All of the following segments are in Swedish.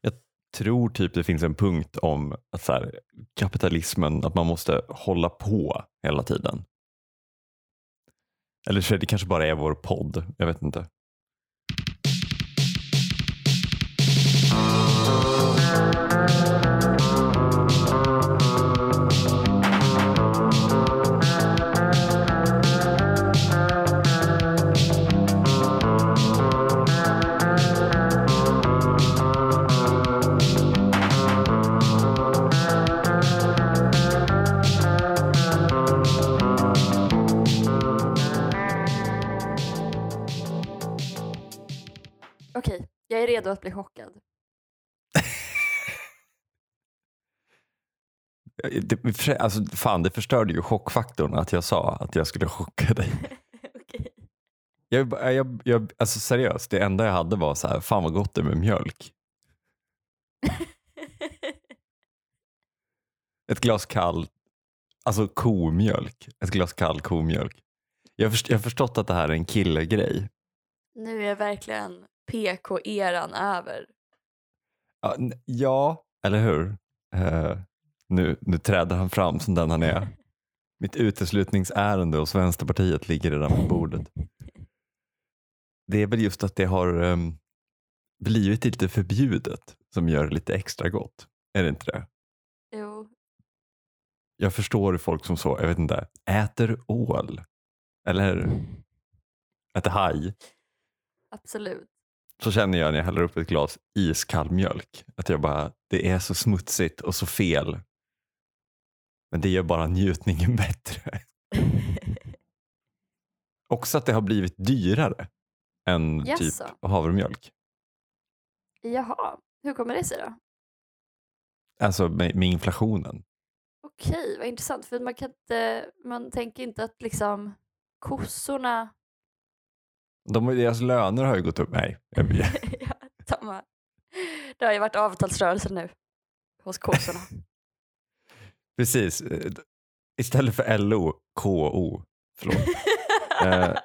Jag tror typ det finns en punkt om att så här, kapitalismen, att man måste hålla på hela tiden. Eller så är det kanske bara är vår podd, jag vet inte. Att bli chockad. Det, alltså, fan, det förstörde ju chockfaktorn att jag sa att jag skulle chocka dig. Okej. Jag, jag, jag, alltså seriöst, det enda jag hade var så här, fan vad gott det är med mjölk. Ett glas kall, alltså komjölk. Ett glas kall komjölk. Jag har, först, jag har förstått att det här är en killegrej. nu är verkligen PK-eran över. Ja, ja eller hur? Eh, nu, nu träder han fram som den han är. Mitt uteslutningsärende hos Vänsterpartiet ligger redan på bordet. Det är väl just att det har um, blivit lite förbjudet som gör det lite extra gott. Är det inte det? Jo, Jag förstår folk som så, jag vet inte, äter ål. Eller äter haj. absolut. Så känner jag när jag häller upp ett glas iskall mjölk. Att jag bara, det är så smutsigt och så fel. Men det gör bara njutningen bättre. Också att det har blivit dyrare än Jaså? typ havremjölk. Jaha, hur kommer det sig då? Alltså med, med inflationen. Okej, vad intressant. För man kan inte, man tänker inte att liksom kossorna, De, deras löner har ju gått upp. Nej, jag, ja, de har, det har ju varit avtalsrörelse nu hos kossorna. precis. Eh, Istället för LO, KO. Förlåt. Eh.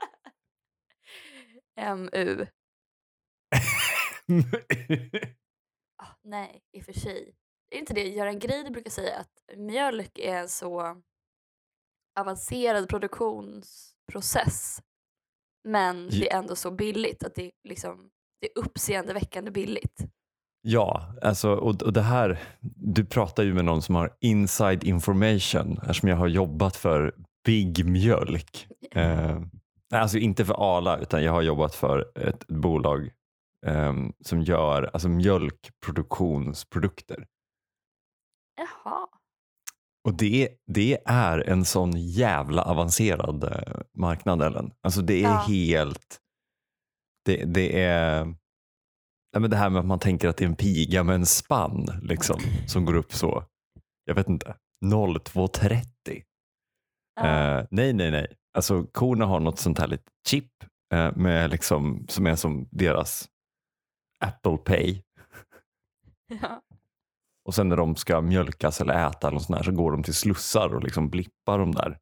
MU. Ah, nej, i och för sig. Det är inte det Göran Greider brukar säga att mjölk är en så avancerad produktionsprocess men det är ändå så billigt att det, liksom, det är uppseendeväckande billigt. Ja, alltså, och, och det här, du pratar ju med någon som har inside information eftersom jag har jobbat för Big Mjölk. Eh, alltså inte för Arla utan jag har jobbat för ett bolag eh, som gör alltså, mjölkproduktionsprodukter. Jaha. Och det, det är en sån jävla avancerad eh, marknad Ellen. Alltså det är Ja. helt, det, det är, nej men det här med att man tänker att det är en piga med en spann liksom, som går upp så, jag vet inte, 0230. Ja. Eh, nej, nej, nej. Alltså korna har något sånt här litet chip eh, med liksom, som är som deras Apple Pay. Ja. Och sen när de ska mjölkas eller äta eller sånt där, så går de till slussar och liksom blippar de där.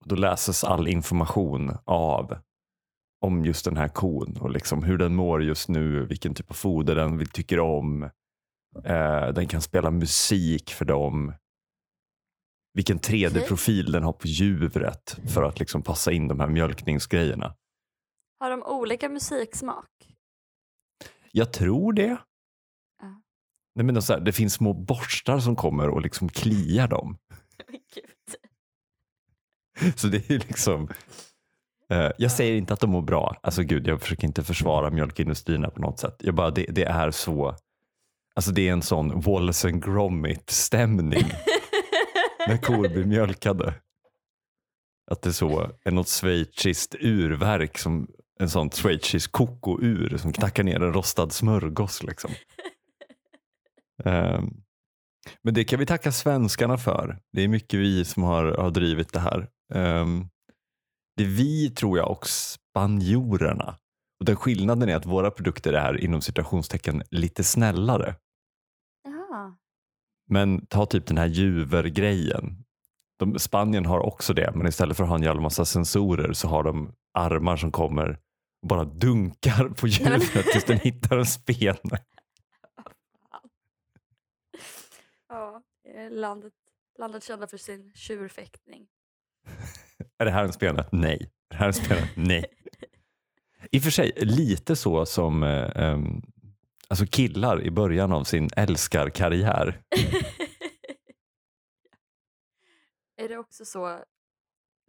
Och då läses all information av om just den här kon och liksom hur den mår just nu, vilken typ av foder den tycker om. Eh, den kan spela musik för dem. Vilken 3D-profil den har på djuret för att liksom passa in de här mjölkningsgrejerna. Har de olika musiksmak? Jag tror det. Nej, men så här, det finns små borstar som kommer och liksom kliar dem. Så det är liksom... Eh, jag säger inte att de mår bra. Alltså gud, jag försöker inte försvara mjölkindustrin på något sätt. Jag bara, det, det är så... Alltså det är en sån Wallace and Gromit stämning när kor blir mjölkade. Att det så är något schweiziskt urverk som en sån schweizisk koko-ur som knackar ner en rostad smörgås liksom. Ehm, men det kan vi tacka svenskarna för. Det är mycket vi som har, har drivit det här. Ehm, det är vi tror jag och spanjorerna. Och den skillnaden är att våra produkter är inom citationstecken lite snällare. Jaha. Men ta typ den här juvergrejen. De, Spanien har också det, men istället för att ha en jävla massa sensorer så har de armar som kommer och bara dunkar på djuret tills den hittar en spene. Landet, landet kända för sin tjurfäktning. Är det här en spelare? Nej. Är det här en spelare? Nej. I och för sig lite så som eh, alltså killar i början av sin älskarkarriär. är det också så,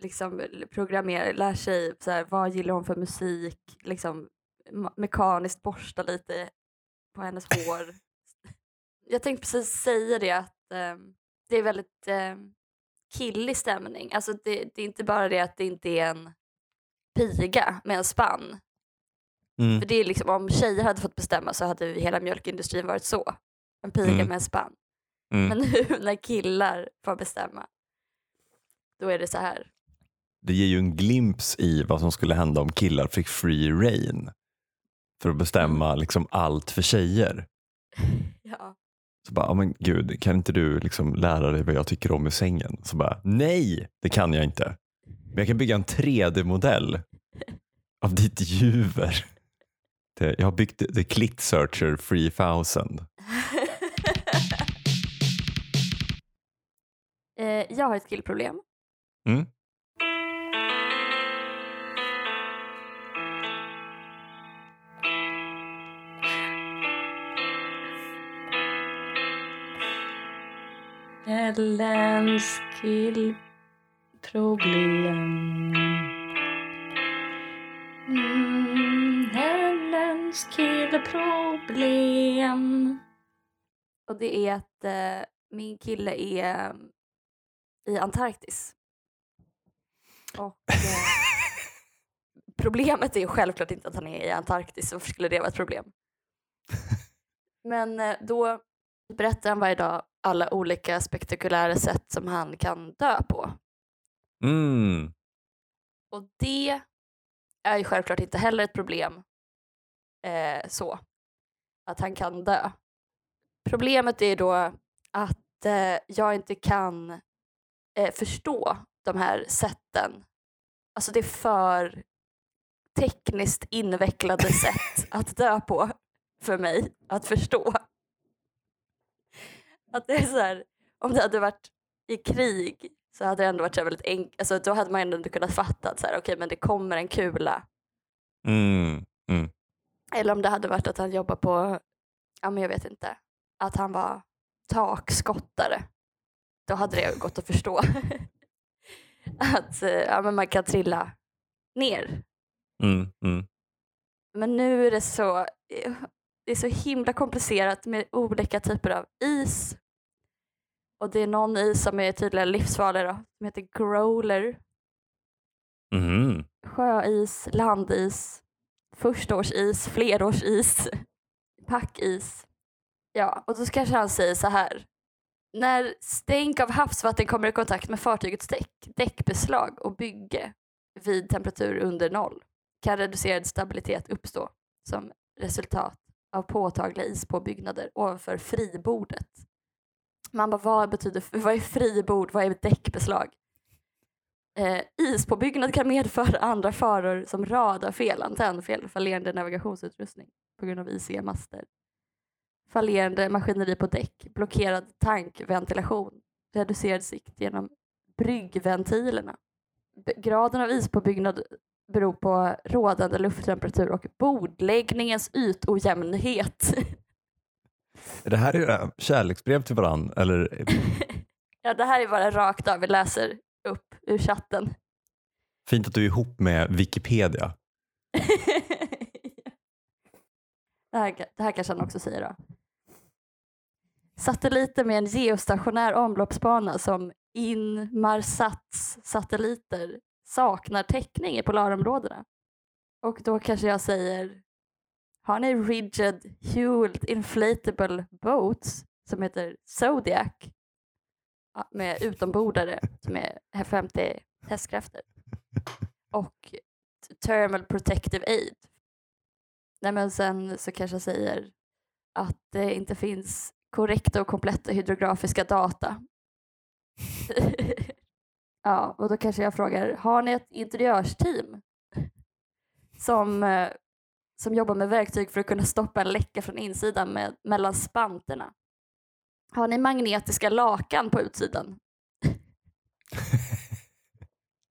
liksom programmera, lär sig så här, vad gillar hon för musik, liksom mekaniskt borsta lite på hennes hår. Jag tänkte precis säga det att eh, det är väldigt eh, killig stämning. Alltså det, det är inte bara det att det inte är en piga med en spann. Mm. För det är liksom, om tjejer hade fått bestämma så hade hela mjölkindustrin varit så. En piga Mm. med en spann. Mm. Men nu när killar får bestämma, då är det så här. Det ger ju en glimt i vad som skulle hända om killar fick free reign för att bestämma liksom allt för tjejer. Ja. Så bara, men gud, kan inte du liksom lära dig vad jag tycker om i sängen? Så bara, nej, det kan jag inte. Men jag kan bygga en 3D-modell av ditt juver. Det, jag har byggt The Clit Searcher 3000. eh, jag har ett killproblem. Mm. Ellens killproblem. Mm, Ellens killproblem. Och det är att eh, min kille är eh, i Antarktis. Och eh, problemet är självklart inte att han är i Antarktis, varför skulle det vara ett problem? Men eh, då berättar han varje dag alla olika spektakulära sätt som han kan dö på. Mm. Och det är ju självklart inte heller ett problem eh, så, att han kan dö. Problemet är då att eh, jag inte kan eh, förstå de här sätten. Alltså det är för tekniskt invecklade sätt att dö på för mig att förstå. Att det är så här, om det hade varit i krig så hade det ändå varit så väldigt enkelt, alltså då hade man ändå kunnat fatta att så här, okej men det kommer en kula. Mm. Mm. Eller om det hade varit att han jobbar på, ja men jag vet inte, att han var takskottare. Då hade det gått att förstå. att eh, ja, men man kan trilla ner. Mm. Mm. Men nu är det så, det är så himla komplicerat med olika typer av is. Och det är någon is som är tydligen livsfarlig då, som heter growler. Mm. Sjöis, landis, förstaårsis, flerårsis, packis. Ja, och då kanske han säger så här. När stänk av havsvatten kommer i kontakt med fartygets däck, däckbeslag och bygge vid temperatur under noll kan reducerad stabilitet uppstå som resultat av påtagliga ispåbyggnader ovanför fribordet. Man bara, vad betyder, vad är fribord, vad är däckbeslag? Eh, ispåbyggnad kan medföra andra faror som radarfel, antennfel, fallerande navigationsutrustning på grund av isiga master, fallerande maskineri på däck, blockerad tankventilation, reducerad sikt genom bryggventilerna. Graden av ispåbyggnad beror på rådande lufttemperatur och bordläggningens ytojämnhet. Är det här era kärleksbrev till varann? Eller ja, det här är bara rakt av, vi läser upp ur chatten. fint att du är ihop med Wikipedia. det, här, det här kanske han också säger då. Satelliter med en geostationär omloppsbana som Inmarsats satelliter saknar täckning i polarområdena. Och då kanske jag säger, har ni rigid huled, inflatable boats som heter Zodiac med utombordare som är 50 hästkrafter och thermal protective aid. Nej, men sen så kanske jag säger att det inte finns korrekta och kompletta hydrografiska data. ja, och då kanske jag frågar, har ni ett interiörsteam som, eh, som jobbar med verktyg för att kunna stoppa en läcka från insidan med, mellan spanterna? Har ni magnetiska lakan på utsidan?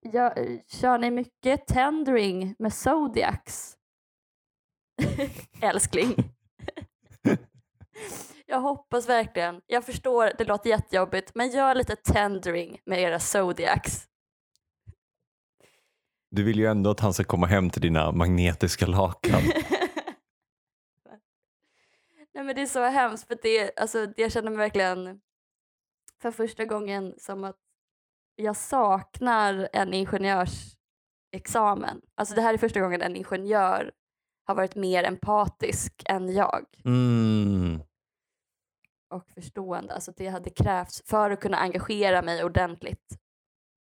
ja, kör ni mycket tendering med Zodiacs? Älskling. Jag hoppas verkligen. Jag förstår, det låter jättejobbigt, men gör lite tendering med era Zodiacs. Du vill ju ändå att han ska komma hem till dina magnetiska lakan. Nej men det är så hemskt för det, alltså, jag känner mig verkligen för första gången som att jag saknar en ingenjörsexamen. Alltså det här är första gången en ingenjör har varit mer empatisk än jag Mm. och förstående. Alltså det hade krävts för att kunna engagera mig ordentligt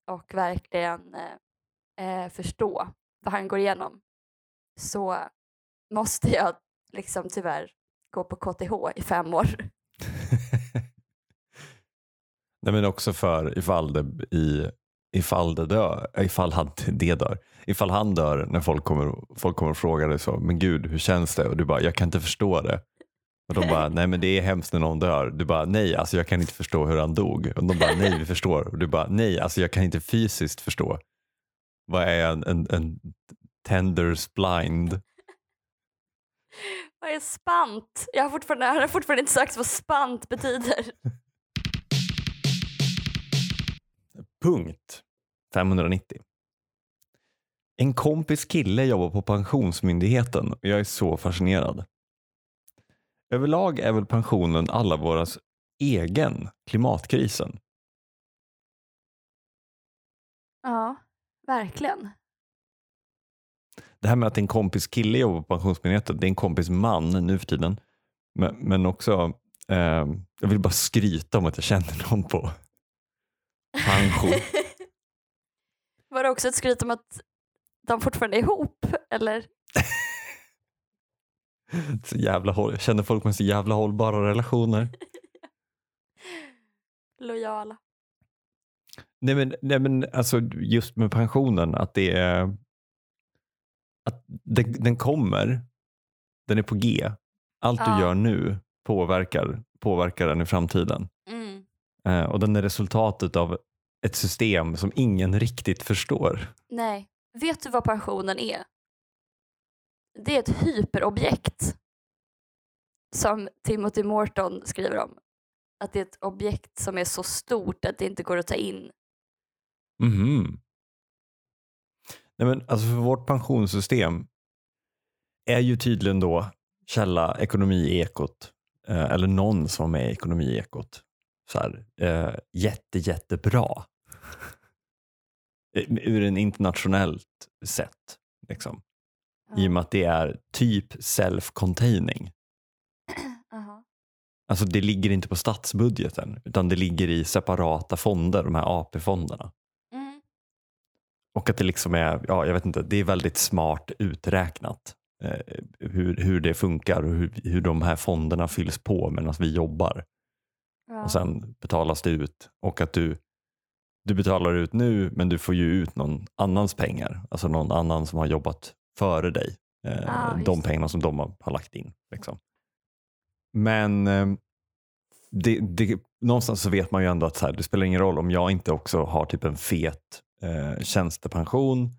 och verkligen eh, eh, förstå vad han går igenom så måste jag liksom tyvärr gå på KTH i fem år. Nej men också för ifall det, i, ifall det dör, eh, ifall han, det dör, ifall han dör när folk kommer, folk kommer och frågar dig så, men gud hur känns det? Och du bara, jag kan inte förstå det. Och de bara, nej men det är hemskt när någon dör. Du bara, nej alltså jag kan inte förstå hur han dog. Och de bara, nej vi förstår. Och du bara, nej alltså jag kan inte fysiskt förstå. Vad är en, en, en tender blind? Vad är spant? Jag har fortfarande, jag har fortfarande inte sagt vad spant betyder. Punkt 590. En kompis kille jobbar på Pensionsmyndigheten och jag är så fascinerad. Överlag är väl pensionen alla våras egen klimatkrisen. Ja, verkligen. Det här med att en kompis kille jobbar på Pensionsmyndigheten, det är en kompis man nu för tiden. Men, men också, eh, jag vill bara skryta om att jag känner någon på pension. Var det också ett skryt om att de fortfarande är ihop? Eller? Så jävla, jag känner folk med så jävla hållbara relationer. Lojala. Nej men, nej men alltså just med pensionen att det är att den, den kommer, den är på G. Allt Ja. du gör nu påverkar, påverkar den i framtiden. Mm. Eh, och den är resultatet av ett system som ingen riktigt förstår. Nej. Vet du vad pensionen är? Det är ett hyperobjekt. Som Timothy Morton skriver om. Att det är ett objekt som är så stort att det inte går att ta in. Mhm. Nej men alltså för vårt pensionssystem är ju tydligen då källa Ekonomiekot eh, eller någon som var med i Ekonomiekot så här, eh, jätte jättebra. Eh, Ur en internationellt sett. Liksom. I och med att det är typ self-containing. Alltså det ligger inte på statsbudgeten utan det ligger i separata fonder, de här AP-fonderna. Och att det liksom är, ja jag vet inte, det är väldigt smart uträknat eh, hur, hur det funkar och hur, hur de här fonderna fylls på medan vi jobbar. Ja. Och sen betalas det ut och att du, du betalar ut nu men du får ju ut någon annans pengar. Alltså någon annan som har jobbat före dig. Eh, Ah, de pengarna som de har, har lagt in. Liksom. Men eh, det, det, någonstans så vet man ju ändå att så här, det spelar ingen roll om jag inte också har typ en fet eh, tjänstepension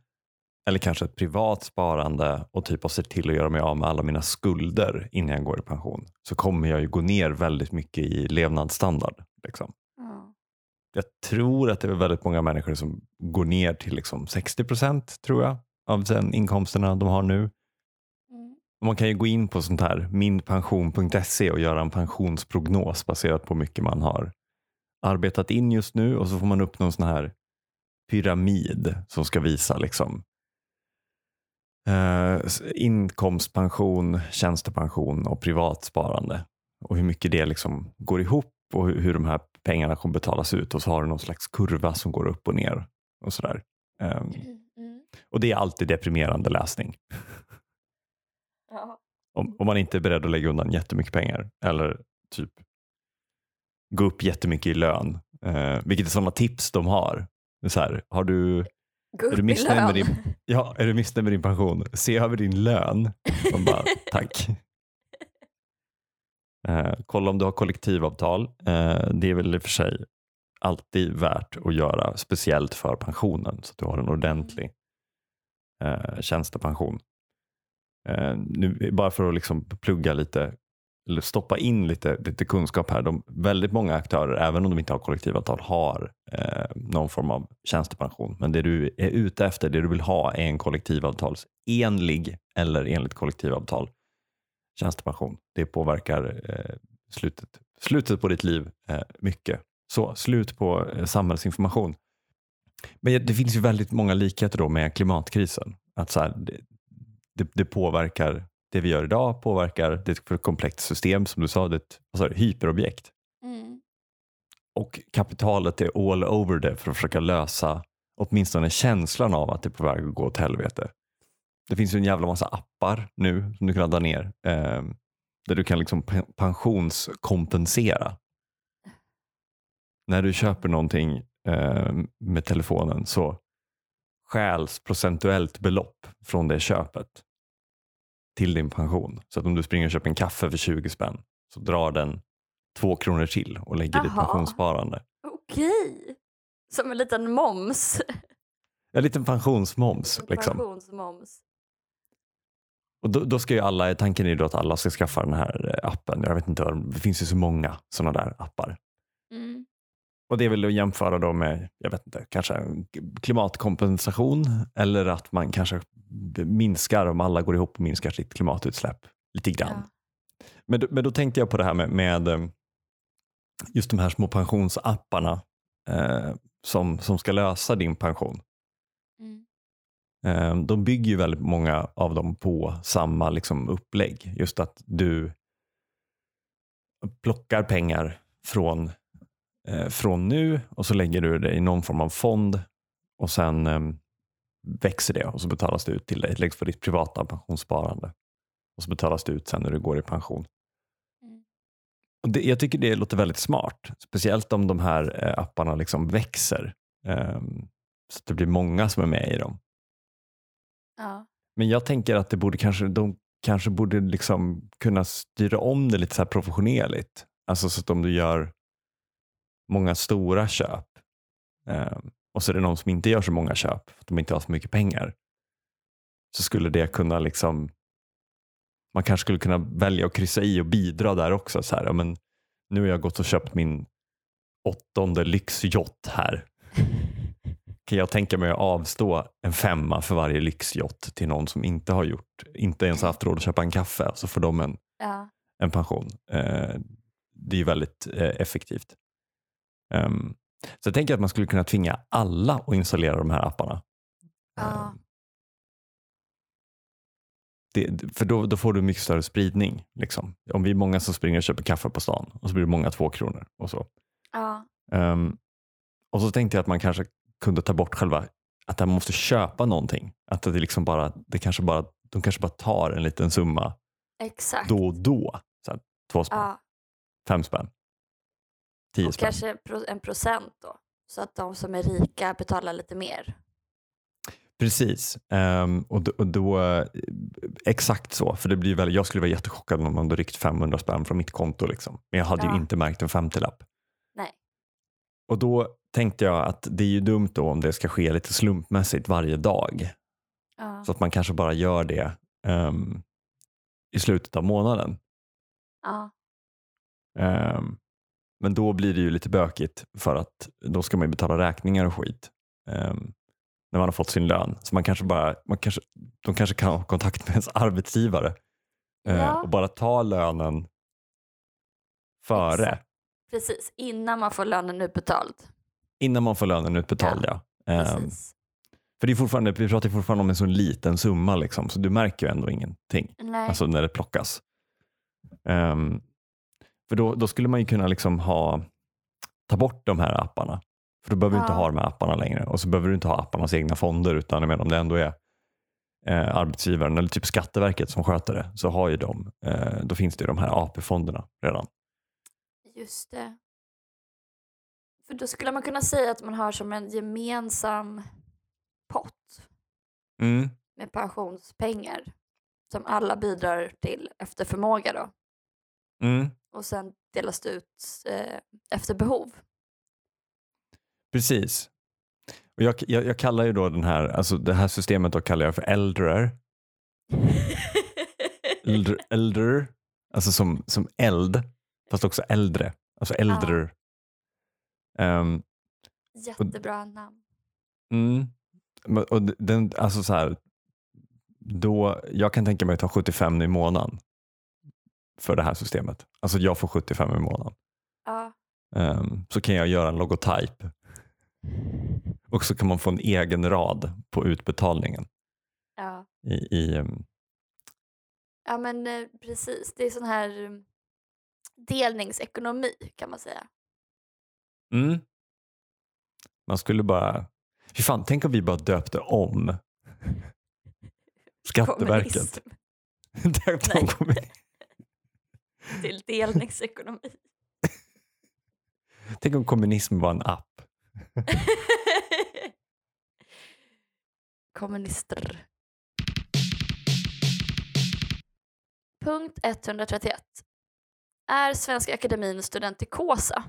eller kanske ett privat sparande och typ har sett till att göra mig av med alla mina skulder innan jag går i pension så kommer jag ju gå ner väldigt mycket i levnadsstandard. Liksom. Ja. Jag tror att det är väldigt många människor som går ner till liksom 60 procent tror jag av den inkomsterna de har nu. Mm. Och Man kan ju gå in på sånt här minpension.se och göra en pensionsprognos baserat på hur mycket man har arbetat in just nu och så får man upp någon sån här pyramid som ska visa liksom eh, inkomstpension, tjänstepension och privatsparande och hur mycket det liksom går ihop och hur, hur de här pengarna kommer betalas ut och så har du någon slags kurva som går upp och ner och sådär. Mm. och det är alltid deprimerande läsning. Ja. Om, om man inte är beredd att lägga undan jättemycket pengar eller typ gå upp jättemycket i lön. Eh, vilket är sådana tips de har. Så här, har du, Är du missnöjd med din- ja, är du missnöjd med din pension? Se över din lön. Man bara, tack. Eh, kolla om du har kollektivavtal. Eh, det är väl i och för sig alltid värt att göra, speciellt för pensionen, så att du har en ordentlig eh, tjänstepension. Eh, nu, bara för att liksom plugga lite, stoppa in lite, lite kunskap här. De, väldigt många aktörer, även om de inte har kollektivavtal, har eh, någon form av tjänstepension. Men det du är ute efter, det du vill ha är en kollektivavtalsenlig eller enligt kollektivavtal tjänstepension. Det påverkar eh, slutet, slutet på ditt liv eh, mycket. Så, slut på eh, samhällsinformation. Men det finns ju väldigt många likheter då med klimatkrisen. Att så här, det, det, det, påverkar det vi gör idag, påverkar det är ett komplext system som du sa, det är ett vad sa du, hyperobjekt. Mm. Och kapitalet är all over det för att försöka lösa åtminstone känslan av att det är på väg att gå åt helvete. Det finns ju en jävla massa appar nu som du kan ladda ner eh, där du kan liksom pensionskompensera. När du köper någonting eh, med telefonen så stjäls procentuellt belopp från det köpet till din pension. Så att om du springer och köper en kaffe för 20 spänn så drar den två kronor till och lägger i ditt pensionssparande. Okej. Som en liten moms. En liten pensionsmoms. Liksom. Pensionsmoms. Och då, då ska ju alla, tanken är då att alla ska skaffa den här eh, appen. Jag vet inte, det finns ju så många sådana där appar. Mm. Och det är väl att jämföra då med, jag vet inte, kanske en klimatkompensation eller att man kanske minskar, om alla går ihop och minskar sitt klimatutsläpp lite grann. Ja. Men, men då tänkte jag på det här med, med eh, just de här små pensionsapparna eh, som, som ska lösa din pension. Mm. Eh, de bygger ju väldigt många av dem på samma liksom, upplägg. Just att du plockar pengar från, eh, från nu och så lägger du det i någon form av fond och sen eh, växer det och så betalas det ut till dig. Det läggs på ditt privata pensionssparande och så betalas det ut sen när du går i pension. Mm. Och det, jag tycker det låter väldigt smart, speciellt om de här eh, apparna liksom växer. ehm, så att det blir många som är med i dem. Ja. Men jag tänker att det borde kanske, de kanske borde liksom kunna styra om det lite så här professionellt. Alltså så att om du gör många stora köp eh, och så är det någon som inte gör så många köp för att de inte har så mycket pengar. Så skulle det kunna liksom man kanske skulle kunna välja att kryssa i och bidra där också. Så här, ja, men nu har jag gått och köpt min åttonde lyxjott här. Kan jag tänka mig att avstå en femma för varje lyxjott till någon som inte har gjort, inte ens haft råd att köpa en kaffe, så får de en, Ja. en pension. Eh, det är ju väldigt eh, effektivt. Ehm, så jag tänker att man skulle kunna tvinga alla att installera de här apparna. Ehm, det, för då, då får du mycket större spridning. Liksom. Om vi är många som springer och köper kaffe på stan och så blir det många två kronor och så. Ja. Ehm, och så tänkte jag att man kanske kunde ta bort själva att man måste köpa någonting. Att det liksom bara, det kanske bara, de kanske bara tar en liten summa Exakt. då och då. Så här, två spänn, Ja. fem spänn, tio Och spänn. kanske pro- en procent då. Så att de som är rika betalar lite mer. Precis. Ehm, och då, och då, eh, exakt så. För det blir väl, jag skulle vara jättechockad om man hade ryckt 500 spänn från mitt konto. Liksom. Men jag hade ju Ja. inte märkt en 50-lapp. Nej. Och då tänkte jag att det är ju dumt då om det ska ske lite slumpmässigt varje dag. Ja. Så att man kanske bara gör det ehm, i slutet av månaden. Ja. Ehm, men då blir det ju lite bökigt för att då ska man ju betala räkningar och skit. ehm, när man har fått sin lön. Så man kanske bara, man kanske, de kanske kan ha kontakt med ens arbetsgivare eh, Ja. och bara ta lönen före. Exakt. Precis, innan man får lönen utbetald. Innan man får lönen utbetald ja. Ehm, Precis. för det är fortfarande, vi pratar fortfarande om en så liten summa liksom, så du märker ju ändå ingenting. Nej. Alltså när det plockas. Ehm, för då, då skulle man ju kunna liksom ha, ta bort de här apparna. För då behöver du inte Ja. ha de här apparna längre. Och så behöver du inte ha apparnas egna fonder. Utan jag menar, om det ändå är eh, arbetsgivaren eller typ Skatteverket som sköter det så har ju de, eh, då finns det ju de här AP-fonderna redan. Just det. För då skulle man kunna säga att man har som en gemensam pott Mm. med pensionspengar som alla bidrar till efter förmåga då. Mm. Och sen delas det ut eh, efter behov. Precis. Och jag, jag, jag kallar ju då den här, alltså det här systemet då kallar jag för äldre. Äldre, äldre alltså som, som eld, fast också äldre. Alltså äldre. Um, Jättebra namn. Mm, och den, alltså så här, då, jag kan tänka mig att ta 75 i månaden för det här systemet. Alltså jag får 75 i månaden. Ja. Um, så kan jag göra en logotyp. Och så kan man få en egen rad på utbetalningen. Ja. I, i um... Ja men eh, precis, det är sån här um, delningsekonomi kan man säga. Mm. Man skulle bara, fy fan, tänk om vi bara döpte om Skatteverket. döpte om kommunism. Till delningsekonomi. Tänk om kommunism var en app. Kommunister. Punkt 131. Är Svenska Akademin studentikosa?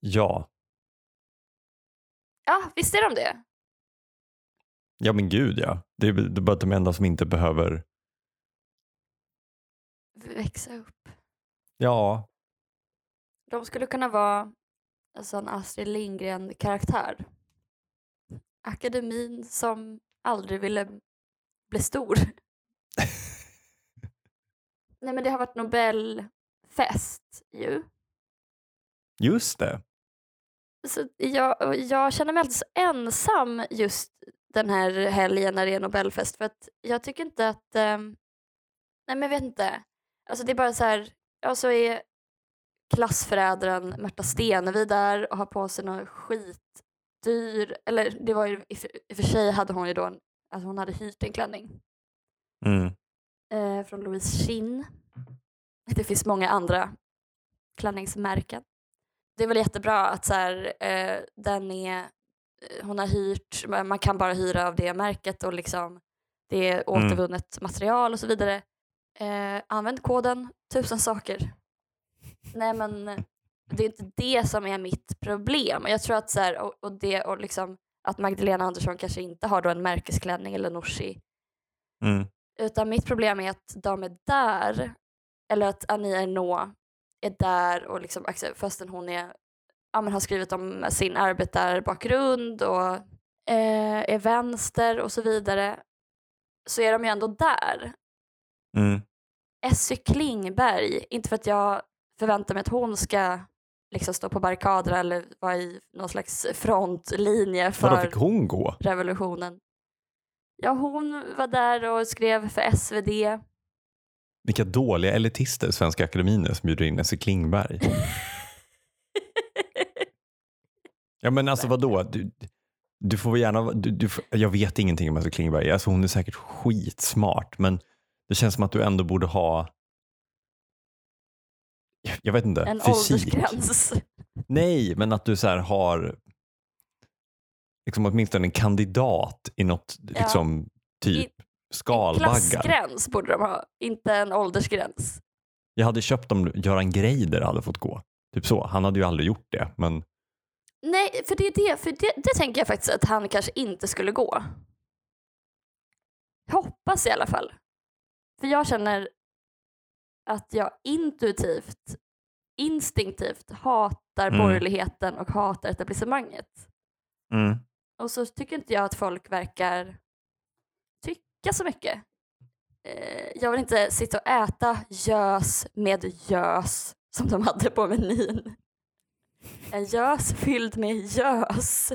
Ja. Ja, visst är de det? Ja men gud ja. Det är, det är bara de enda som inte behöver växa upp. Ja. De skulle kunna vara en sån Astrid Lindgren-karaktär. Akademin som aldrig ville bli stor. Nej men det har varit Nobelfest ju. Just det. Så jag, jag känner mig alltid så ensam just den här helgen när det är Nobelfest för att jag tycker inte att, um, nej men jag vet inte, alltså det är bara så här, ja så är klassförrädaren Märta Stenevi där och har på sig någon skitdyr, eller det var ju i och för, sig hade hon ju då, en, alltså hon hade hyrt en klänning mm. eh, från Louise Chin. Det finns många andra klänningsmärken. Det är väl jättebra att så här, eh, den är, eh, hon har hyrt, man kan bara hyra av det märket och liksom det är mm. återvunnet mm. material och så vidare. Eh, använd koden, tusen saker. Nej men det är inte det som är mitt problem. Jag tror att så här, och, och, det, och liksom, att Magdalena Andersson kanske inte har då en märkesklänning eller Nooshi. Mm. Utan mitt problem är att de är där, eller att Annie Ernaux är där och liksom, fastän hon är, ja, men har skrivit om sin arbetarbakgrund och eh, är vänster och så vidare så är de ju ändå där. Mm. Essy Klingberg, inte för att jag förväntar mig att hon ska liksom stå på barrikader eller vara i någon slags frontlinje för Vadå, fick hon gå? revolutionen. Ja, hon var där och skrev för SvD. Vilka dåliga elitister Svenska Akademin är som bjuder in Essy Klingberg. ja men alltså vadå? Du, du får gärna, du, du, jag vet ingenting om Essy Klingberg. Alltså hon är säkert skitsmart men känns som att du ändå borde ha jag vet inte, en fysik. åldersgräns. Nej, men att du så har liksom åtminstone en kandidat i något, ja. liksom, typ skalbaggar. En klassgräns borde de ha, inte en åldersgräns. Jag hade köpt om Göran Greider hade fått gå. Typ så. Han hade ju aldrig gjort det. Men... Nej, för, det, det, för det, det tänker jag faktiskt att han kanske inte skulle gå. Jag hoppas i alla fall. För jag känner att jag intuitivt, instinktivt hatar mm. borgerligheten och hatar etablissemanget. Mm. Och så tycker inte jag att folk verkar tycka så mycket. Eh, jag vill inte sitta och äta gös med gös som de hade på menyn. En gös fylld med gös.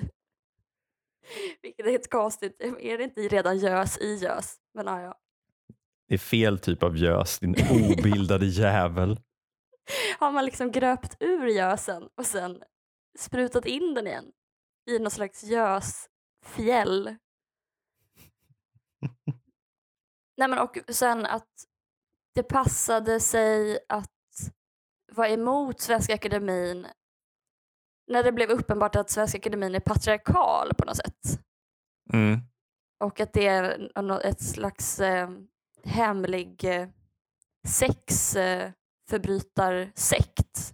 Vilket är ett konstigt, är det inte redan gös i gös? Men ja, ja. Det är fel typ av gös, din obildade jävel. Har man liksom gröpt ur gösen och sen sprutat in den igen i någon slags gösfjäll? Nej men och sen att det passade sig att vara emot Svenska Akademin när det blev uppenbart att Svenska Akademin är patriarkal på något sätt. Mm. Och att det är ett slags eh, hemlig, eh, sexförbrytarsekt.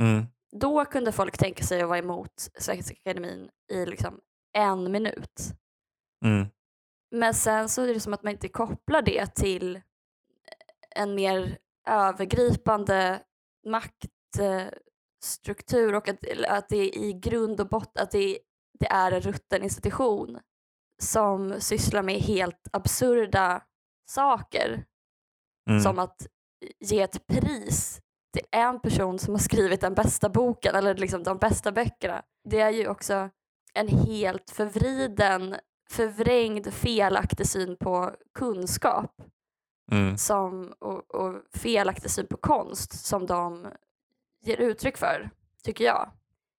Mm. Då kunde folk tänka sig att vara emot Svenska Akademin i liksom en minut. Mm. Men sen så är det som att man inte kopplar det till en mer övergripande maktstruktur och att, att det i grund och botten att det, det är en rutten institution som sysslar med helt absurda saker. Mm. Som att ge ett pris till en person som har skrivit den bästa boken eller liksom de bästa böckerna. Det är ju också en helt förvriden, förvrängd, felaktig syn på kunskap Mm. som, och, och felaktig syn på konst som de ger uttryck för, tycker jag.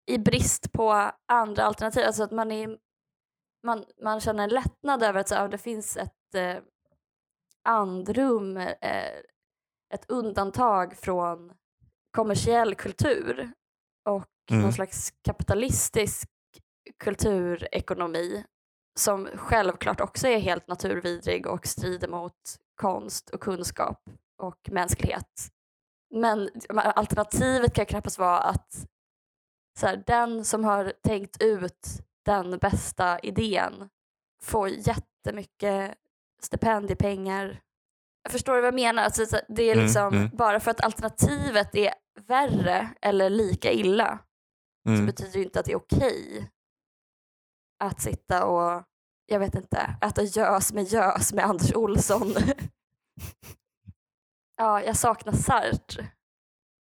I brist på andra alternativ. Alltså att man, är, man, man känner en lättnad över att så, det finns ett eh, andrum, eh, ett undantag från kommersiell kultur och Mm. någon slags kapitalistisk kulturekonomi som självklart också är helt naturvidrig och strider mot konst och kunskap och mänsklighet. Men alternativet kan knappast vara att så här, den som har tänkt ut den bästa idén får jättemycket stipendiepengar. Jag förstår vad jag menar? Alltså, så- det är Mm, liksom, mm. Bara för att alternativet är värre eller lika illa så Mm. betyder det inte att det är okej att sitta och, jag vet inte, äta gös med gös med Anders Olsson. ja, jag saknar Sartre.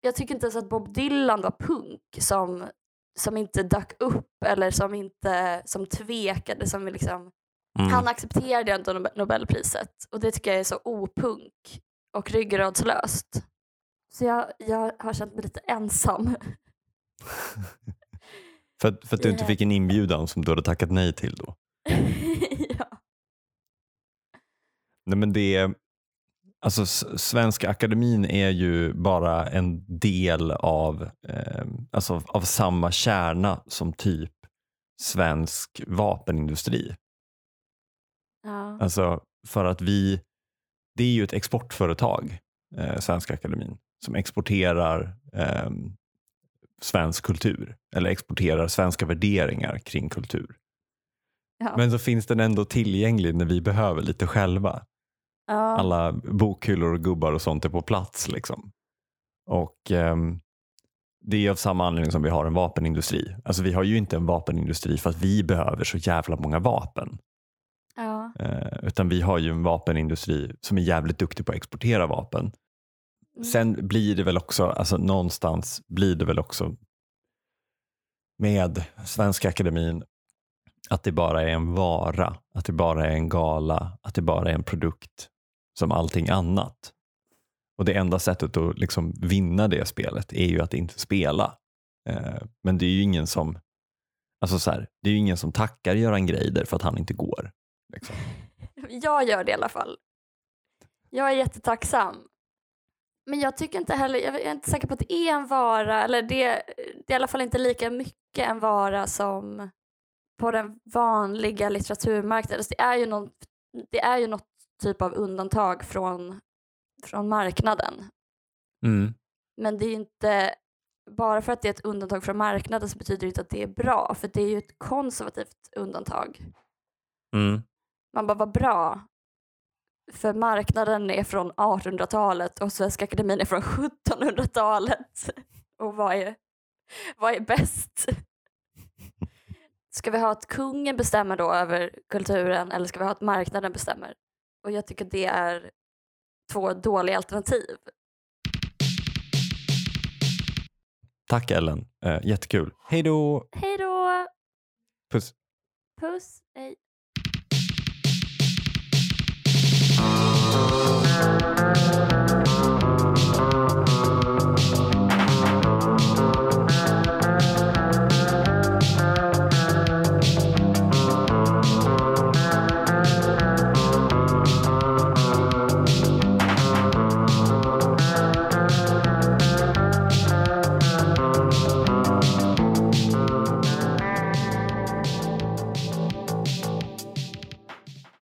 Jag tycker inte ens att Bob Dylan var punk som, som inte dök upp eller som inte som tvekade. Som liksom, Mm. Han accepterade inte Nobe- Nobelpriset och det tycker jag är så opunk och ryggradslöst. Så jag, jag har känt mig lite ensam. För, att- för att du inte fick en inbjudan som du hade tackat nej till då? ja. Nej, men det är, alltså, Svenska Akademin är ju bara en del av, eh, alltså, av samma kärna som typ svensk vapenindustri. Ja. Alltså för att vi, det är ju ett exportföretag, eh, Svenska Akademin, som exporterar eh, svensk kultur eller exporterar svenska värderingar kring kultur. Ja. Men så finns den ändå tillgänglig när vi behöver lite själva. Ja. Alla bokhyllor och gubbar och sånt är på plats. Liksom. Och ehm, Det är av samma anledning som vi har en vapenindustri. Alltså vi har ju inte en vapenindustri för att vi behöver så jävla många vapen. Ja. Eh, utan vi har ju en vapenindustri som är jävligt duktig på att exportera vapen. Mm. Sen blir det väl också, alltså någonstans blir det väl också med Svenska Akademin att det bara är en vara, att det bara är en gala, att det bara är en produkt som allting annat. Och det enda sättet att liksom vinna det spelet är ju att inte spela. Eh, men det är ju ingen som alltså så här, det är ju ingen som tackar Göran Greider för att han inte går. Liksom. Jag gör det i alla fall. Jag är jättetacksam. Men jag tycker inte heller, jag är inte säker på att det är en vara, eller det, det är i alla fall inte lika mycket en vara som på den vanliga litteraturmarknaden. Så det, är ju någon, det är ju något typ av undantag från, från marknaden. Mm. Men det är ju inte, bara för att det är ett undantag från marknaden så betyder det inte att det är bra, för det är ju ett konservativt undantag. Mm. Man bara, vad bra. För marknaden är från 1800-talet och Svenska Akademin är från 1700-talet. Och vad är, vad är bäst? Ska vi ha att kungen bestämmer då över kulturen eller ska vi ha att marknaden bestämmer? Och jag tycker det är två dåliga alternativ. Tack Ellen, eh, jättekul. Hej då! Hej då! Puss. Puss! Hej. Thank.